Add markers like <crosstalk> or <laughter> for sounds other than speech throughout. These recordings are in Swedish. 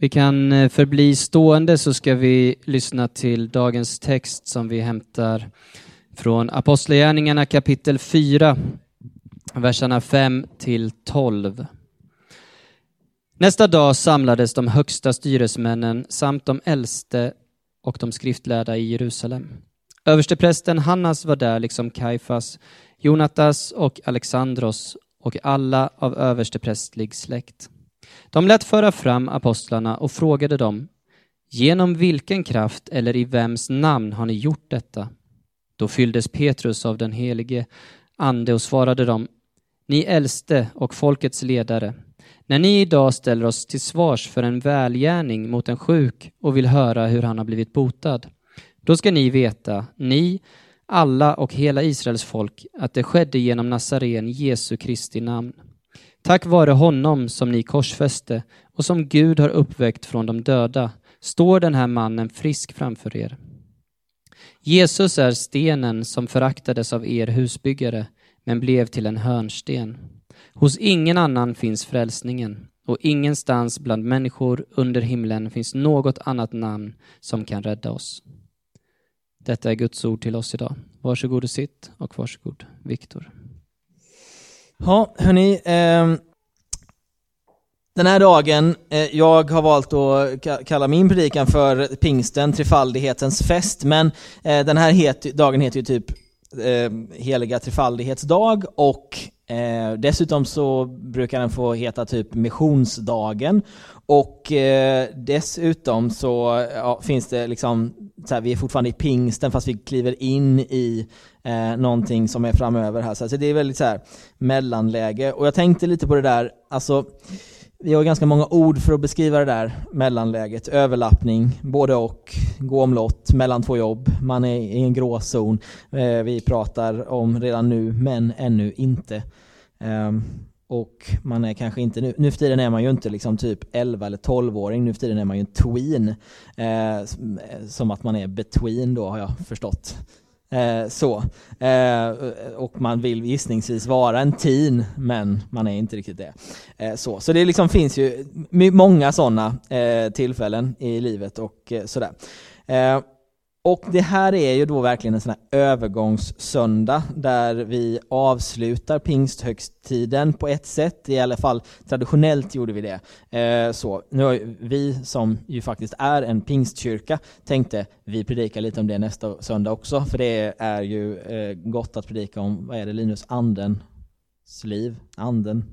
Vi kan eh, förbli stående så ska vi lyssna till dagens text som vi hämtar från Apostlagärningarna kapitel 4, verserna 5 till 12. Nästa dag samlades de högsta styresmännen samt de äldste och de skriftlärda i Jerusalem. Översteprästen Hannas var där liksom Kaifas, Jonatas och Alexandros och alla av översteprästlig släkt. De lät föra fram apostlarna och frågade dem, genom vilken kraft eller i vems namn har ni gjort detta? Då fylldes Petrus av den helige ande och svarade dem, ni äldste och folkets ledare, när ni idag ställer oss till svars för en välgärning mot en sjuk och vill höra hur han har blivit botad, då ska ni veta, ni, alla och hela Israels folk, att det skedde genom Nazaren Jesu Kristi namn. Tack vare honom som ni korsfäste och som Gud har uppväckt från de döda står den här mannen frisk framför er. Jesus är stenen som föraktades av er husbyggare men blev till en hörnsten. Hos ingen annan finns frälsningen och ingenstans bland människor under himlen finns något annat namn som kan rädda oss. Detta är Guds ord till oss idag. Varsågod och sitt och varsågod Viktor. Ja, hörni. Eh, den här dagen, eh, jag har valt att kalla min predikan för pingsten, trefaldighetens fest, men eh, den här het, dagen heter ju typ eh, heliga trefaldighetsdag och Eh, dessutom så brukar den få heta typ missionsdagen och eh, dessutom så ja, finns det liksom, så här, vi är fortfarande i pingsten fast vi kliver in i eh, någonting som är framöver här. Så alltså, det är väldigt så här mellanläge och jag tänkte lite på det där, alltså vi har ganska många ord för att beskriva det där mellanläget. Överlappning, både och, gå omlott, mellan två jobb, man är i en gråzon. Eh, vi pratar om redan nu, men ännu inte. Ehm, och man är kanske inte, nu, nu för tiden är man ju inte liksom typ 11 eller 12-åring, nu för tiden är man ju en tween. Eh, eh, som att man är between då har jag förstått. Eh, så. Eh, och man vill gissningsvis vara en teen, men man är inte riktigt det. Eh, så. så det liksom finns ju många sådana eh, tillfällen i livet och eh, sådär. Eh, och det här är ju då verkligen en sån här övergångssöndag där vi avslutar pingsthögtiden på ett sätt, i alla fall traditionellt gjorde vi det. Eh, så, nu har vi som ju faktiskt är en pingstkyrka tänkte vi predikar lite om det nästa söndag också, för det är ju eh, gott att predika om, vad är det Linus, andens liv, anden,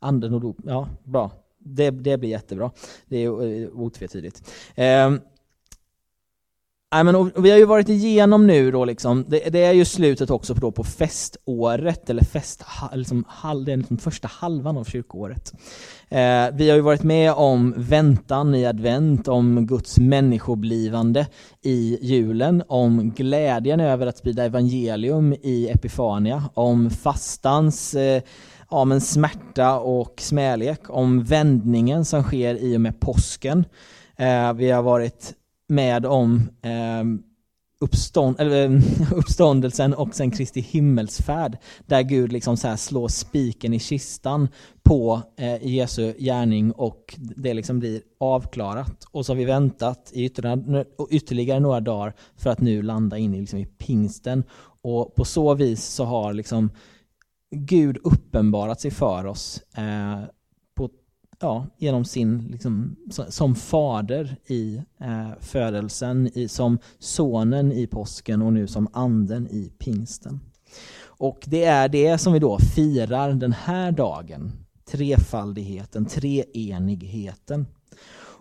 anden och dop, ja bra. Det, det blir jättebra. Det är eh, otvetydigt. Eh, Nej, men vi har ju varit igenom nu då liksom, det, det är ju slutet också på, då på feståret, eller fest, liksom, det den liksom första halvan av kyrkoåret. Eh, vi har ju varit med om väntan i advent, om Guds människoblivande i julen, om glädjen över att sprida evangelium i Epifania, om fastans eh, ja, men smärta och smälek, om vändningen som sker i och med påsken. Eh, vi har varit med om eh, uppstånd, eller, ehm, <laughs> uppståndelsen och sen Kristi himmelsfärd, där Gud liksom så slår spiken i kistan på eh, Jesu gärning och det liksom blir avklarat. Och så har vi väntat i ytterligare, ytterligare några dagar för att nu landa in i, liksom, i pingsten. Och på så vis så har liksom Gud uppenbarat sig för oss eh, ja, genom sin, liksom, som fader i eh, födelsen, i, som sonen i påsken och nu som anden i pingsten. Och det är det som vi då firar den här dagen, trefaldigheten, treenigheten.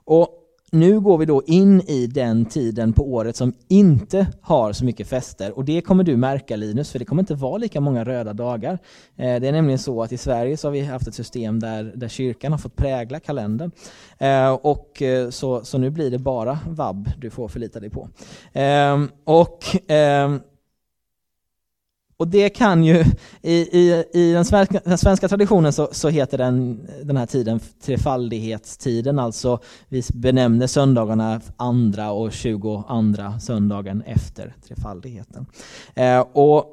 Och nu går vi då in i den tiden på året som inte har så mycket fester och det kommer du märka Linus, för det kommer inte vara lika många röda dagar. Eh, det är nämligen så att i Sverige så har vi haft ett system där, där kyrkan har fått prägla kalendern. Eh, och eh, så, så nu blir det bara vab du får förlita dig på. Eh, och eh, och det kan ju, i, i, i den, svenska, den svenska traditionen så, så, heter den, den här tiden trefaldighetstiden, alltså vi benämner söndagarna andra och tjugoandra söndagen efter trefaldigheten. Eh, och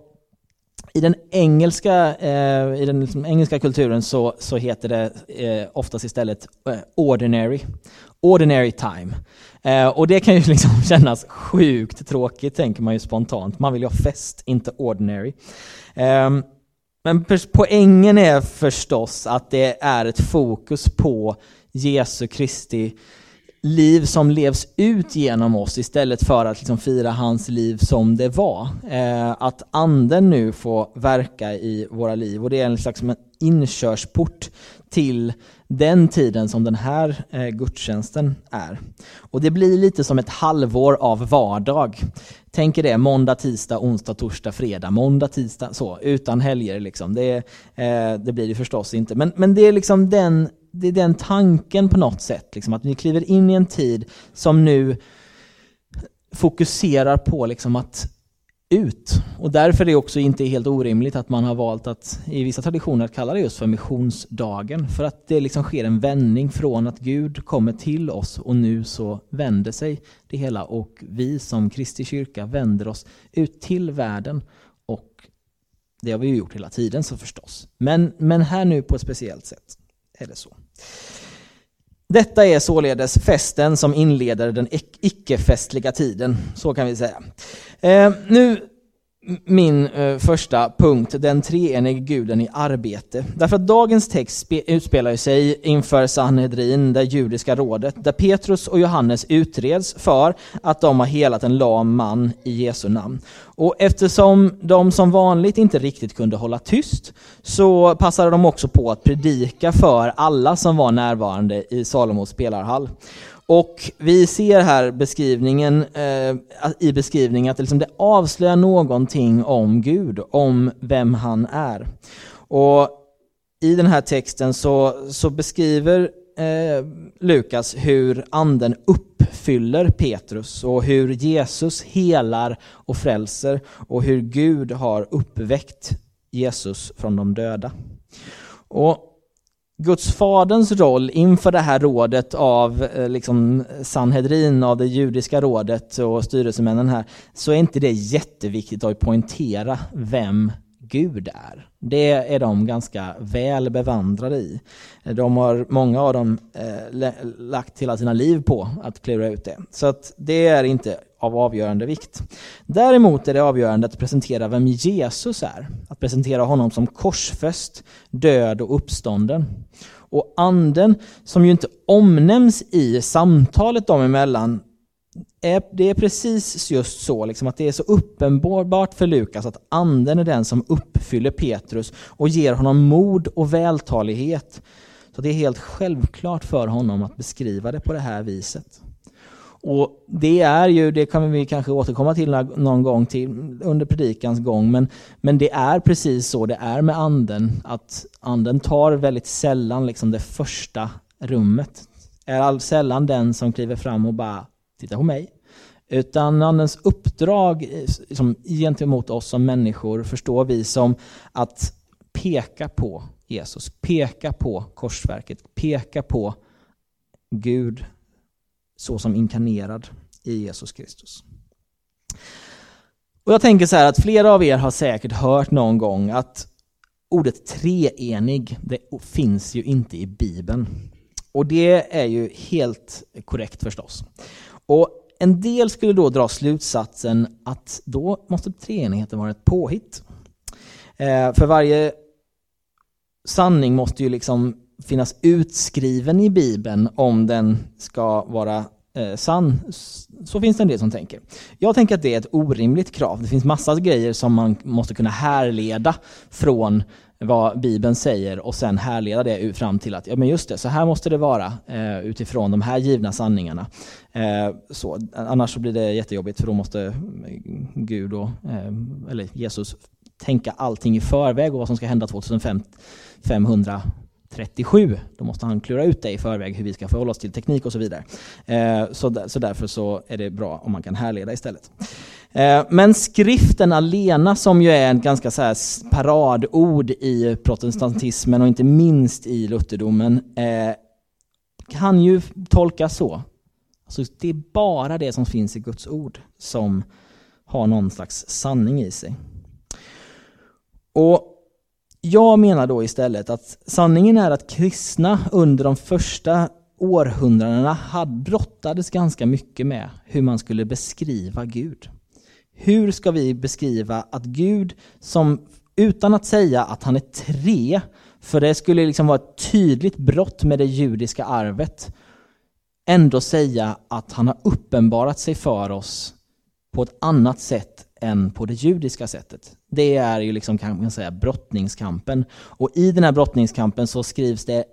I den engelska, eh, i den liksom engelska kulturen så, så heter det eh, oftast istället eh, ordinary. Ordinary time. Eh, och det kan ju <laughs> liksom kännas sjukt tråkigt, tänker man ju spontant. Man vill ju ha fest, inte ordinary. Eh, men poängen är förstås att det är ett fokus på Jesu Kristi liv som levs ut genom oss istället för att liksom fira hans liv som det var. Eh, att anden nu får verka i våra liv och det är en slags inkörsport till den tiden som den här eh, gudstjänsten är. Och det blir lite som ett halvår av vardag. Tänk er det, måndag, tisdag, onsdag, torsdag, fredag, måndag, tisdag, så, utan helger liksom. Det, eh, det blir det förstås inte. Men, men det är liksom den det är den tanken på något sätt, liksom, att vi kliver in i en tid som nu fokuserar på liksom att ut. Och därför är det också inte helt orimligt att man har valt att i vissa traditioner att kalla det just för missionsdagen. För att det liksom sker en vändning från att Gud kommer till oss och nu så vänder sig det hela och vi som Kristi kyrka vänder oss ut till världen. Och det har vi ju gjort hela tiden så förstås. Men, men här nu på ett speciellt sätt är det så. Detta är således festen som inleder den icke-festliga tiden, så kan vi säga. Eh, nu min eh, första punkt, den treenige guden i arbete. Därför att dagens text utspelar sig inför Sanhedrin, det judiska rådet, där Petrus och Johannes utreds för att de har helat en lam man i Jesu namn. Och eftersom de som vanligt inte riktigt kunde hålla tyst så passade de också på att predika för alla som var närvarande i Salomos spelarhall. Och vi ser här beskrivningen, eh, i beskrivningen att det, liksom, det avslöjar någonting om Gud, om vem han är. Och i den här texten så, så beskriver eh, Lukas hur anden uppfyller Petrus och hur Jesus helar och frälser och hur Gud har uppväckt Jesus från de döda. Och Guds faderns roll inför det här rådet av eh, liksom, Sanhedrin, av det judiska rådet och styrelsemännen här, så är inte det jätteviktigt att poängtera vem Gud är. Det är de ganska väl bevandrade i. De har, många av dem, eh, lagt hela sina liv på att klura ut det. Så att det är inte av avgörande vikt. Däremot är det avgörande att presentera vem Jesus är. Att presentera honom som korsfäst, död och uppstånden. Och anden, som ju inte omnämns i samtalet dem emellan, är, det är precis just så, liksom, att det är så uppenbart för Lukas att anden är den som uppfyller Petrus och ger honom mod och vältalighet. Så det är helt självklart för honom att beskriva det på det här viset. Och det är ju, det kan vi kanske återkomma till någon gång till under predikans gång, men, men det är precis så det är med anden, att anden tar väldigt sällan liksom det första rummet. Är all sällan den som kliver fram och bara titta på mig. Utan andens uppdrag liksom, gentemot oss som människor förstår vi som att peka på Jesus, peka på korsverket, peka på Gud såsom inkarnerad i Jesus Kristus. Och Jag tänker så här att flera av er har säkert hört någon gång att ordet treenig, det finns ju inte i Bibeln. Och det är ju helt korrekt förstås. Och en del skulle då dra slutsatsen att då måste treenigheten vara ett påhitt. Eh, för varje sanning måste ju liksom finnas utskriven i Bibeln om den ska vara eh, sann. Så finns det en del som tänker. Jag tänker att det är ett orimligt krav. Det finns massa grejer som man måste kunna härleda från vad Bibeln säger och sen härleda det fram till att ja, men just det, så här måste det vara eh, utifrån de här givna sanningarna. Eh, så, annars så blir det jättejobbigt för då måste eh, Gud och, eh, eller Jesus tänka allting i förväg och vad som ska hända 37. Då måste han klura ut det i förväg hur vi ska förhålla oss till teknik och så vidare. Eh, så, så därför så är det bra om man kan härleda istället. Eh, men skriften alena som ju är ett ganska så här paradord i protestantismen och inte minst i lutherdomen eh, kan ju tolkas så. Alltså det är bara det som finns i Guds ord som har någon slags sanning i sig. Och jag menar då istället att sanningen är att kristna under de första århundradena brottades ganska mycket med hur man skulle beskriva Gud. Hur ska vi beskriva att Gud, som utan att säga att han är tre, för det skulle liksom vara ett tydligt brott med det judiska arvet, ändå säga att han har uppenbarat sig för oss på ett annat sätt än på det judiska sättet. Det är ju liksom kan man säga brottningskampen. Och i den här brottningskampen så skrivs det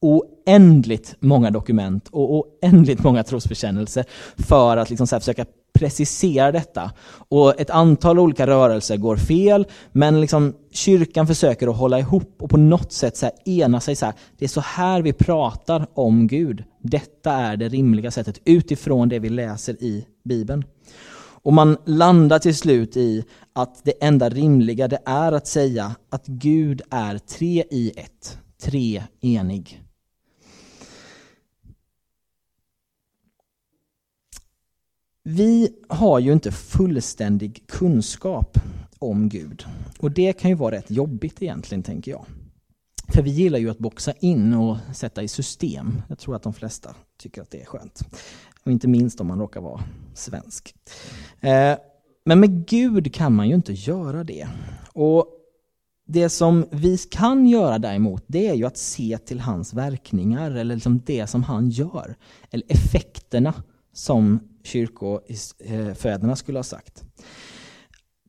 oändligt många dokument och oändligt många trosbekännelser för att liksom försöka precisera detta. Och ett antal olika rörelser går fel, men liksom kyrkan försöker att hålla ihop och på något sätt så ena sig. Så här, det är så här vi pratar om Gud. Detta är det rimliga sättet utifrån det vi läser i Bibeln. Och man landar till slut i att det enda rimliga det är att säga att Gud är tre i ett, tre enig. Vi har ju inte fullständig kunskap om Gud. Och det kan ju vara rätt jobbigt egentligen, tänker jag. För vi gillar ju att boxa in och sätta i system. Jag tror att de flesta tycker att det är skönt. Och inte minst om man råkar vara svensk. Eh, men med Gud kan man ju inte göra det. Och det som vi kan göra däremot, det är ju att se till hans verkningar, eller liksom det som han gör. Eller effekterna som kyrkofäderna eh, skulle ha sagt.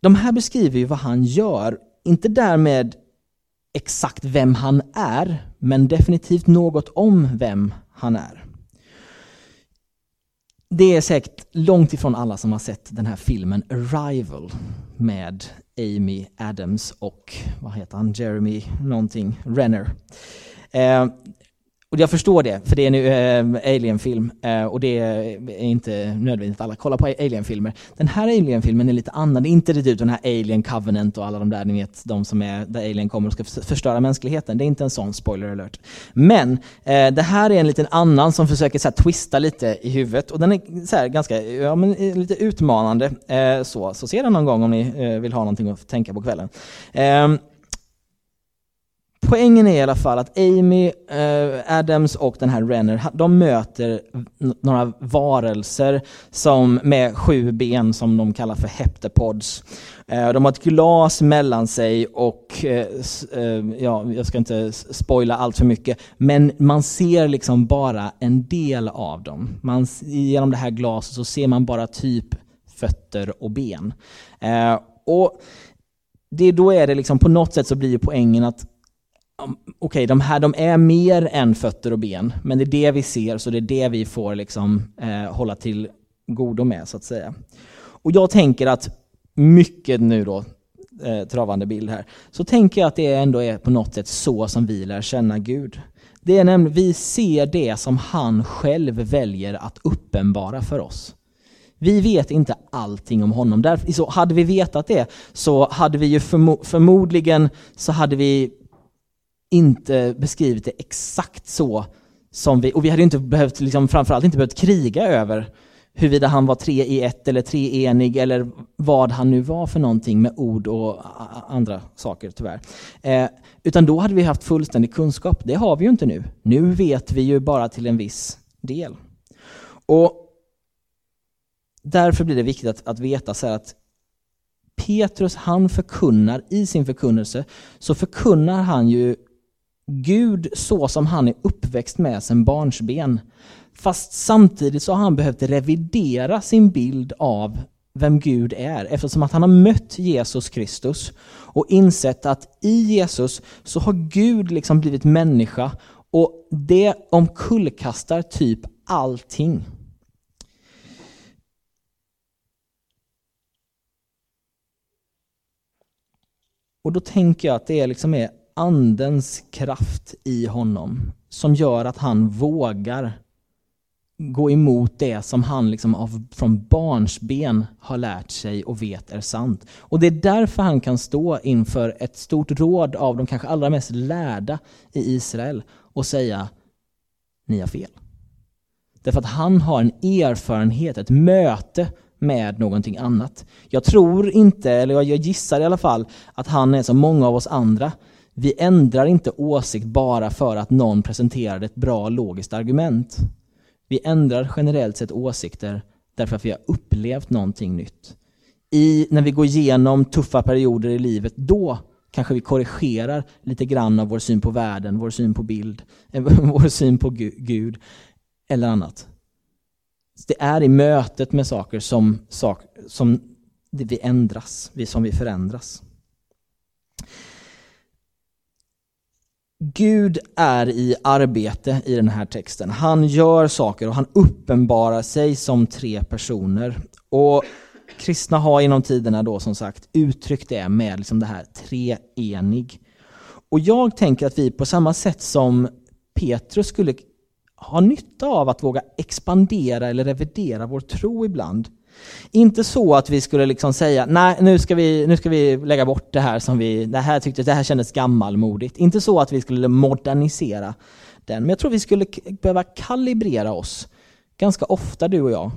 De här beskriver ju vad han gör, inte därmed exakt vem han är, men definitivt något om vem han är. Det är säkert långt ifrån alla som har sett den här filmen Arrival med Amy Adams och vad heter han, Jeremy någonting, Renner. Eh, och jag förstår det, för det är en äh, Alien-film äh, och det är inte nödvändigt att alla kollar på Alien-filmer. Den här Alien-filmen är lite annan, det är inte riktigt typ den här Alien Covenant och alla de där, ni vet, de som är där Alien kommer och ska förstöra mänskligheten. Det är inte en sån spoiler alert. Men äh, det här är en liten annan som försöker så här, twista lite i huvudet och den är så här, ganska, ja men lite utmanande. så, så se den någon gång om ni vill ha någonting att tänka på kvällen. Ehm, Poängen är i alla fall att Amy eh, Adams och den här Renner, de möter några varelser som med sju ben som de kallar för heptapods. Eh, de har ett glas mellan sig och, eh, eh ja, jag ska inte spoila allt för mycket, men man ser liksom bara en del av dem. Man, genom det här glaset så ser man bara typ fötter och ben. Eh, och det, då är det liksom, på något sätt så blir poängen att okej, okay, de här de är mer än fötter och ben, men det är det vi ser, så det är det vi får liksom, eh, hålla till godo med, så att säga. Och jag tänker att mycket nu då, eh, travande bild här, så tänker jag att det ändå är på något sätt så som vi lär känna Gud. Det är nämligen, vi ser det som han själv väljer att uppenbara för oss. Vi vet inte allting om honom. Därför, så hade vi vetat det så hade vi ju förmo förmodligen så hade vi inte beskrivit det exakt så som vi, och vi hade inte behövt, liksom, framförallt inte behövt kriga över huruvida han var tre i ett eller treenig eller vad han nu var för någonting med ord och andra saker tyvärr. Eh, utan då hade vi haft fullständig kunskap. Det har vi ju inte nu. Nu vet vi ju bara till en viss del. Och Därför blir det viktigt att, att veta så att Petrus han förkunnar i sin förkunnelse så förkunnar han ju Gud så som han är uppväxt med sedan barnsben. Fast samtidigt så har han behövt revidera sin bild av vem Gud är eftersom att han har mött Jesus Kristus och insett att i Jesus så har Gud liksom blivit människa och det omkullkastar typ allting. Och då tänker jag att det liksom är andens kraft i honom som gör att han vågar gå emot det som han liksom av, från barnsben har lärt sig och vet är sant. Och det är därför han kan stå inför ett stort råd av de kanske allra mest lärda i Israel och säga ni har fel. Därför att han har en erfarenhet, ett möte med någonting annat. Jag tror inte, eller jag gissar i alla fall, att han är som många av oss andra. Vi ändrar inte åsikt bara för att någon presenterar ett bra logiskt argument. Vi ändrar generellt sett åsikter därför att vi har upplevt någonting nytt. I, när vi går igenom tuffa perioder i livet, då kanske vi korrigerar lite grann av vår syn på världen, vår syn på bild, <laughs> vår syn på Gud eller annat. Det är i mötet med saker som, sak, som vi ändras, som vi förändras. Gud är i arbete i den här texten. Han gör saker och han uppenbarar sig som tre personer. Och kristna har genom tiderna då som sagt uttryckt det med liksom det här treenig. Och jag tänker att vi på samma sätt som Petrus skulle ha nytta av att våga expandera eller revidera vår tro ibland. Inte så att vi skulle liksom säga, nej nu ska vi, nu ska vi lägga bort det här som vi, det här tyckte, det här kändes gammalmodigt. Inte så att vi skulle modernisera den, men jag tror vi skulle behöva kalibrera oss ganska ofta du och jag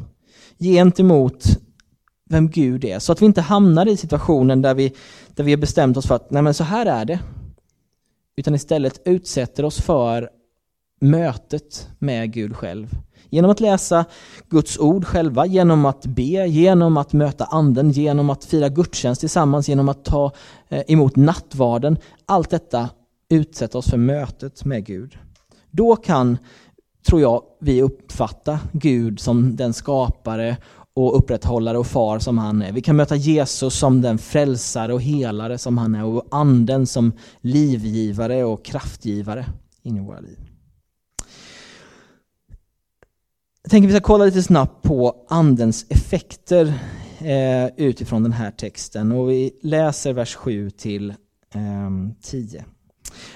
gentemot vem Gud är. Så att vi inte hamnar i situationen där vi, där vi har bestämt oss för att nej men så här är det. Utan istället utsätter oss för mötet med Gud själv. Genom att läsa Guds ord själva, genom att be, genom att möta anden, genom att fira gudstjänst tillsammans, genom att ta eh, emot nattvarden. Allt detta utsätter oss för mötet med Gud. Då kan, tror jag, vi uppfatta Gud som den skapare och upprätthållare och far som han är. Vi kan möta Jesus som den frälsare och helare som han är och anden som livgivare och kraftgivare in i våra liv. Jag tänker vi ska kolla lite snabbt på andens effekter eh, utifrån den här texten och vi läser vers 7 till eh, 10.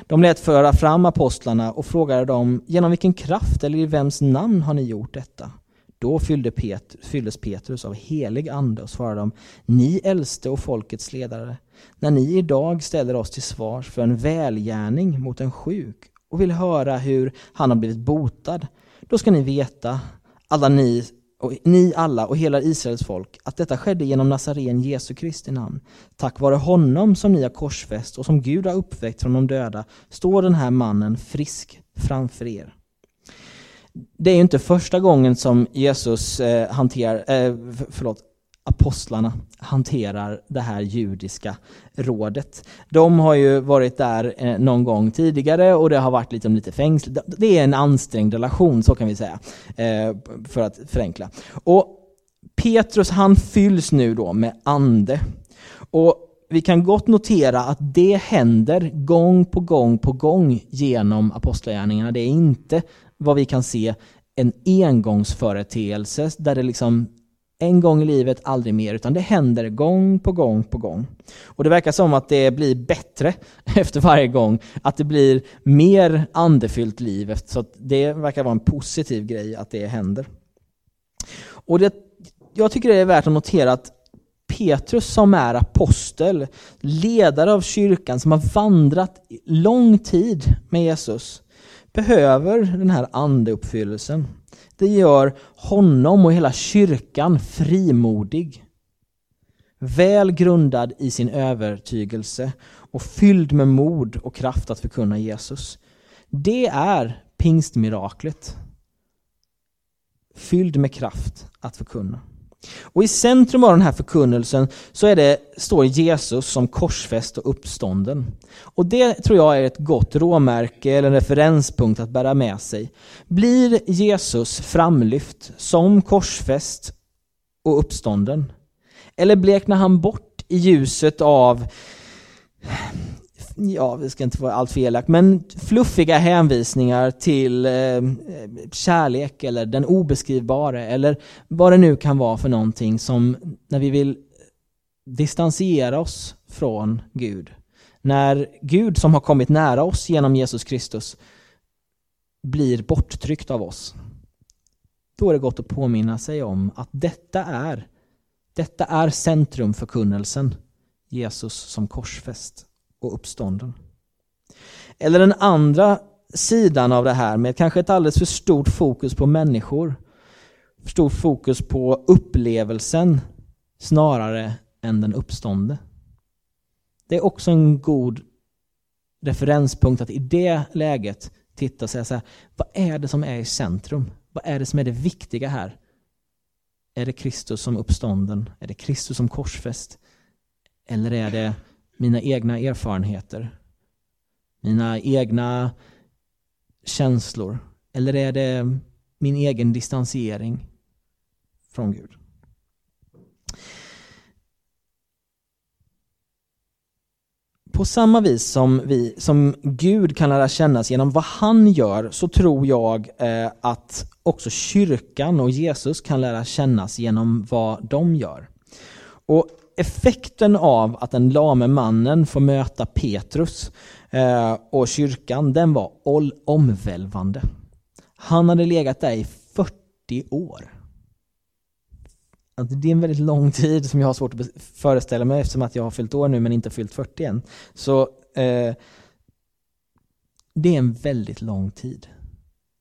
De lät föra fram apostlarna och frågade dem genom vilken kraft eller i vems namn har ni gjort detta? Då fyllde Pet fylldes Petrus av helig ande och svarade dem Ni äldste och folkets ledare, när ni idag ställer oss till svars för en välgärning mot en sjuk och vill höra hur han har blivit botad, då ska ni veta alla ni, och ni alla och hela Israels folk, att detta skedde genom Nazaren Jesu Kristi namn. Tack vare honom som ni har korsfäst och som Gud har uppväckt från de döda står den här mannen frisk framför er. Det är ju inte första gången som Jesus eh, hanterar, eh, förlåt, apostlarna hanterar det här judiska rådet. De har ju varit där eh, någon gång tidigare och det har varit liksom lite fängsligt. Det är en ansträngd relation, så kan vi säga, eh, för att förenkla. Och Petrus han fylls nu då med ande. Och vi kan gott notera att det händer gång på gång på gång genom apostlagärningarna. Det är inte vad vi kan se en engångsföreteelse där det liksom en gång i livet, aldrig mer, utan det händer gång på gång på gång. Och det verkar som att det blir bättre <laughs> efter varje gång, att det blir mer andefyllt liv, så det verkar vara en positiv grej att det händer. Och det, jag tycker det är värt att notera att Petrus som är apostel, ledare av kyrkan, som har vandrat lång tid med Jesus, behöver den här andeuppfyllelsen. Det gör honom och hela kyrkan frimodig. Väl grundad i sin övertygelse och fylld med mod och kraft att förkunna Jesus. Det är pingstmiraklet. Fylld med kraft att förkunna. Och i centrum av den här förkunnelsen så är det, står Jesus som korsfäst och uppstånden. Och det tror jag är ett gott råmärke eller en referenspunkt att bära med sig. Blir Jesus framlyft som korsfäst och uppstånden? Eller bleknar han bort i ljuset av ja, vi ska inte vara alltför elak, men fluffiga hänvisningar till eh, kärlek eller den obeskrivbara eller vad det nu kan vara för någonting som när vi vill distansiera oss från Gud. När Gud som har kommit nära oss genom Jesus Kristus blir borttryckt av oss. Då är det gott att påminna sig om att detta är, detta är centrum för kunnelsen. Jesus som korsfäst och uppstånden. Eller den andra sidan av det här med kanske ett alldeles för stort fokus på människor. För stort fokus på upplevelsen snarare än den uppstående. Det är också en god referenspunkt att i det läget titta och säga så här, vad är det som är i centrum? Vad är det som är det viktiga här? Är det Kristus som uppstånden? Är det Kristus som korsfäst? Eller är det mina egna erfarenheter? Mina egna känslor? Eller är det min egen distansering från Gud? På samma vis som, vi, som Gud kan lära kännas genom vad han gör så tror jag eh, att också kyrkan och Jesus kan lära kännas genom vad de gör. Och effekten av att den lame mannen får möta Petrus eh, och kyrkan, den var omvälvande. Han hade legat där i 40 år. Alltså det är en väldigt lång tid som jag har svårt att föreställa mig eftersom att jag har fyllt år nu men inte fyllt 40 än. Så eh, det är en väldigt lång tid.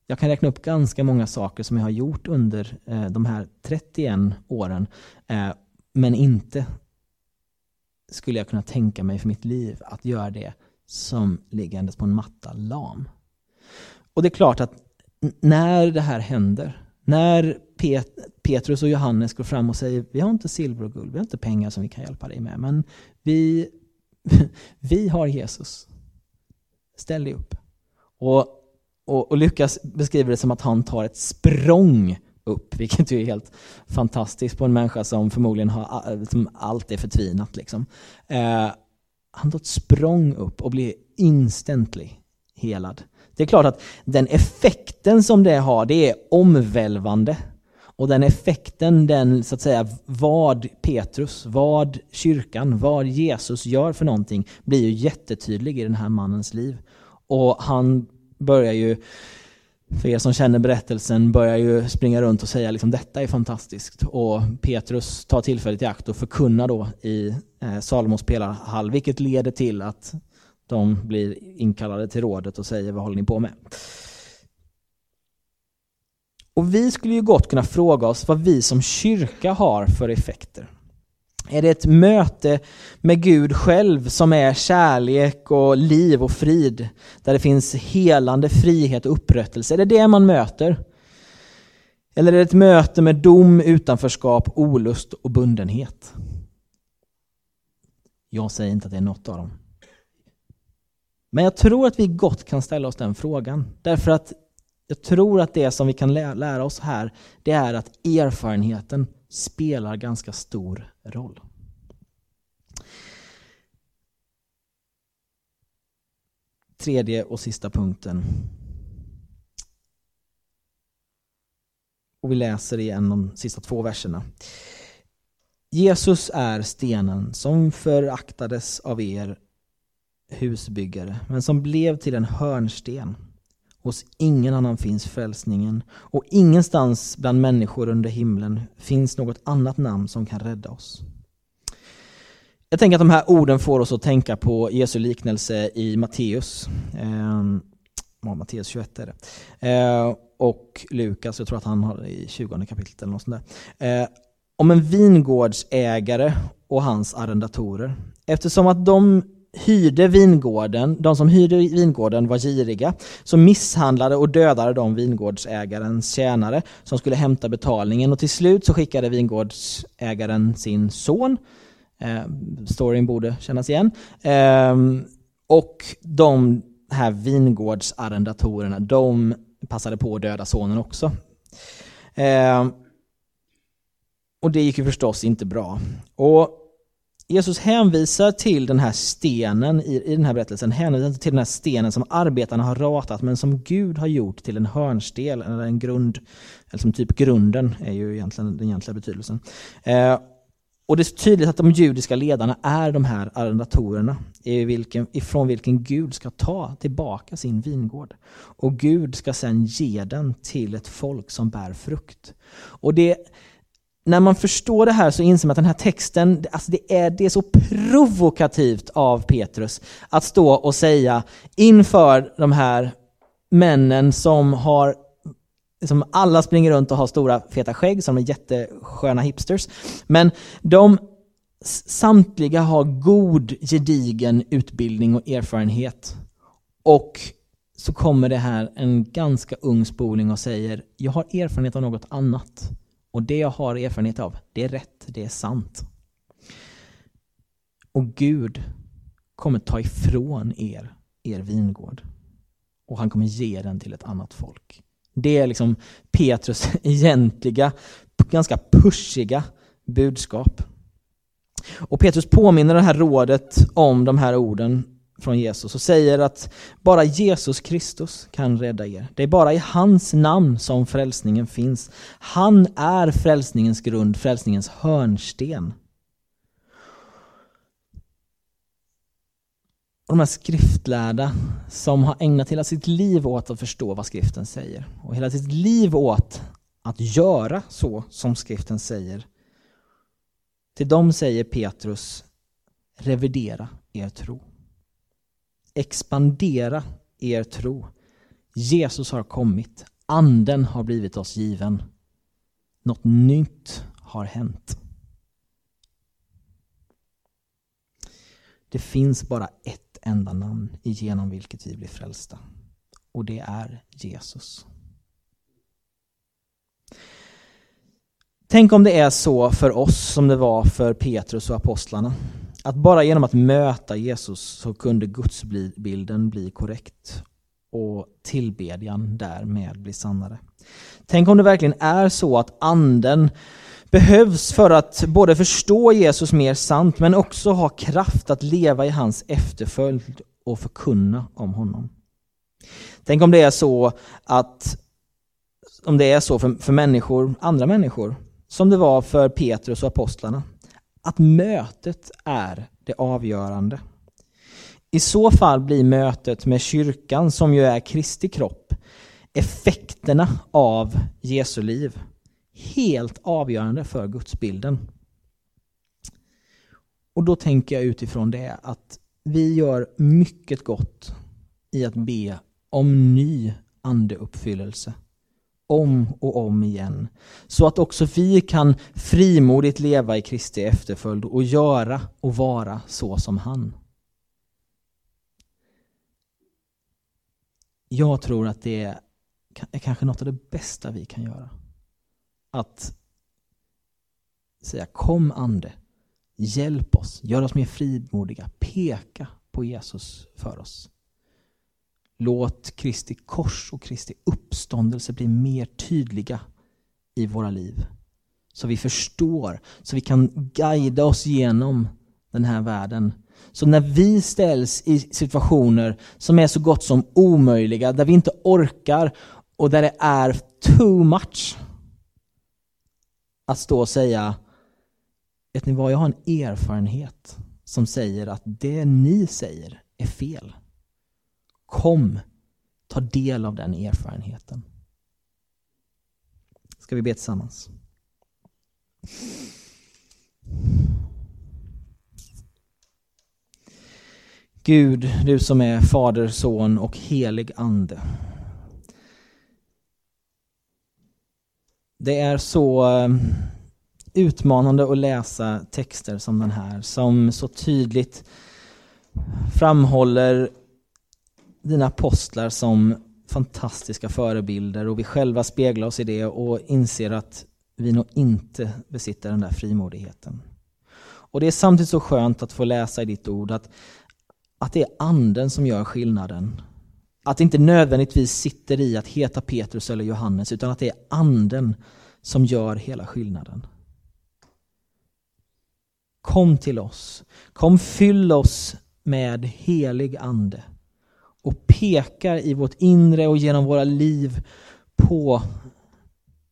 Jag kan räkna upp ganska många saker som jag har gjort under eh, de här 31 åren eh, men inte skulle jag kunna tänka mig för mitt liv att göra det som liggandes på en matta lam. Och det är klart att när det här händer när Pet Petrus och Johannes går fram och säger vi har inte silver och guld, vi har inte pengar som vi kan hjälpa dig med, men vi, <laughs> vi har Jesus. Ställ dig upp. Och, och, och Lukas beskriver det som att han tar ett språng upp, vilket ju är helt fantastiskt på en människa som förmodligen har som allt är förtvinat. Liksom. Eh, han tar ett språng upp och blir instantly helad. Det är klart att den effekten som det har, det är omvälvande. Och den effekten, den så att säga, vad Petrus, vad kyrkan, vad Jesus gör för någonting blir ju jättetydlig i den här mannens liv. Och han börjar ju, för er som känner berättelsen, börjar ju springa runt och säga liksom detta är fantastiskt. Och Petrus tar tillfället i akt och förkunnar då i eh, Salomos pelarhall, vilket leder till att de blir inkallade till rådet och säger vad håller ni på med? Och vi skulle ju gott kunna fråga oss vad vi som kyrka har för effekter. Är det ett möte med Gud själv som är kärlek och liv och frid? Där det finns helande, frihet och upprättelse? Är det det man möter? Eller är det ett möte med dom, utanförskap, olust och bundenhet? Jag säger inte att det är något av dem. Men jag tror att vi gott kan ställa oss den frågan. Därför att jag tror att det som vi kan lära oss här, det är att erfarenheten spelar ganska stor roll. Tredje och sista punkten. Och vi läser igen de sista två verserna. Jesus är stenen som föraktades av er husbyggare, men som blev till en hörnsten. Hos ingen annan finns frälsningen och ingenstans bland människor under himlen finns något annat namn som kan rädda oss. Jag tänker att de här orden får oss att tänka på Jesu liknelse i Matteus. Eh, Matteus 21 är det. Eh, och Lukas, jag tror att han har det i 20 kapitlet eller något sånt där. Eh, om en vingårdsägare och hans arrendatorer. Eftersom att de hyrde vingården, de som hyrde vingården var giriga, så misshandlade och dödade de vingårdsägarens tjänare som skulle hämta betalningen och till slut så skickade vingårdsägaren sin son, eh, storyn borde kännas igen, eh, och de här vingårdsarrendatorerna, de passade på att döda sonen också. Eh, och det gick ju förstås inte bra. Och Jesus hänvisar till den här stenen i, i den här berättelsen, hänvisar till den här stenen som arbetarna har ratat men som Gud har gjort till en hörnstel, eller en grund, eller som typ grunden är ju egentligen den egentliga betydelsen. Eh, och det är tydligt att de judiska ledarna är de här arrendatorerna i vilken, ifrån vilken Gud ska ta tillbaka sin vingård. Och Gud ska sedan ge den till ett folk som bär frukt. Och det när man förstår det här så inser man att den här texten, alltså det, är, det är så provokativt av Petrus att stå och säga inför de här männen som har som alla springer runt och har stora feta skägg som är jättesköna hipsters. Men de samtliga har god gedigen utbildning och erfarenhet. Och så kommer det här en ganska ung spoling och säger jag har erfarenhet av något annat. Och det jag har erfarenhet av, det är rätt, det är sant. Och Gud kommer ta ifrån er er vingård. Och han kommer ge den till ett annat folk. Det är liksom Petrus <laughs> egentliga, ganska pushiga budskap. Och Petrus påminner det här rådet om de här orden från Jesus och säger att bara Jesus Kristus kan rädda er. Det är bara i hans namn som frälsningen finns. Han är frälsningens grund, frälsningens hörnsten. Och de här skriftlärda som har ägnat hela sitt liv åt att förstå vad skriften säger och hela sitt liv åt att göra så som skriften säger. Till dem säger Petrus, revidera er tro. Expandera er tro. Jesus har kommit. Anden har blivit oss given. Något nytt har hänt. Det finns bara ett enda namn genom vilket vi blir frälsta. Och det är Jesus. Tänk om det är så för oss som det var för Petrus och apostlarna. Att bara genom att möta Jesus så kunde gudsbilden bli korrekt och tillbedjan därmed bli sannare. Tänk om det verkligen är så att anden behövs för att både förstå Jesus mer sant men också ha kraft att leva i hans efterföljd och förkunna om honom. Tänk om det är så att om det är så för, för människor, andra människor, som det var för Petrus och apostlarna, att mötet är det avgörande. I så fall blir mötet med kyrkan, som ju är Kristi kropp, effekterna av Jesu liv helt avgörande för gudsbilden. Och då tänker jag utifrån det att vi gör mycket gott i att be om ny andeuppfyllelse. Om och om igen. Så att också vi kan frimodigt leva i Kristi efterföljd och göra och vara så som han. Jag tror att det är kanske något av det bästa vi kan göra att säga kom ande, hjälp oss, gör oss mer frimodiga, peka på Jesus för oss. Låt Kristi kors och Kristi uppståndelse bli mer tydliga i våra liv. Så vi förstår, så vi kan guida oss genom den här världen. Så när vi ställs i situationer som är så gott som omöjliga, där vi inte orkar och där det är too much, att stå och säga, vet ni vad, jag har en erfarenhet som säger att det ni säger är fel. Kom, ta del av den erfarenheten. Ska vi be tillsammans? Gud, du som är Fader, Son och helig Ande. Det är så eh, utmanande att läsa texter som den här som så tydligt framhåller dina apostlar som fantastiska förebilder och vi själva speglar oss i det och inser att vi nog inte besitter den där frimodigheten. Och det är samtidigt så skönt att få läsa i ditt ord att, att det är anden som gör skillnaden att det inte nödvändigtvis sitter i att heta Petrus eller Johannes utan att det är anden som gör hela skillnaden. Kom till oss. Kom fyll oss med helig ande och pekar i vårt inre och genom våra liv på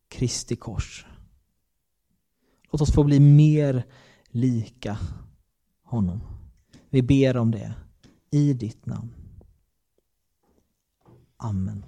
Kristi kors. Låt oss få bli mer lika honom. Vi ber om det i ditt namn. Amen.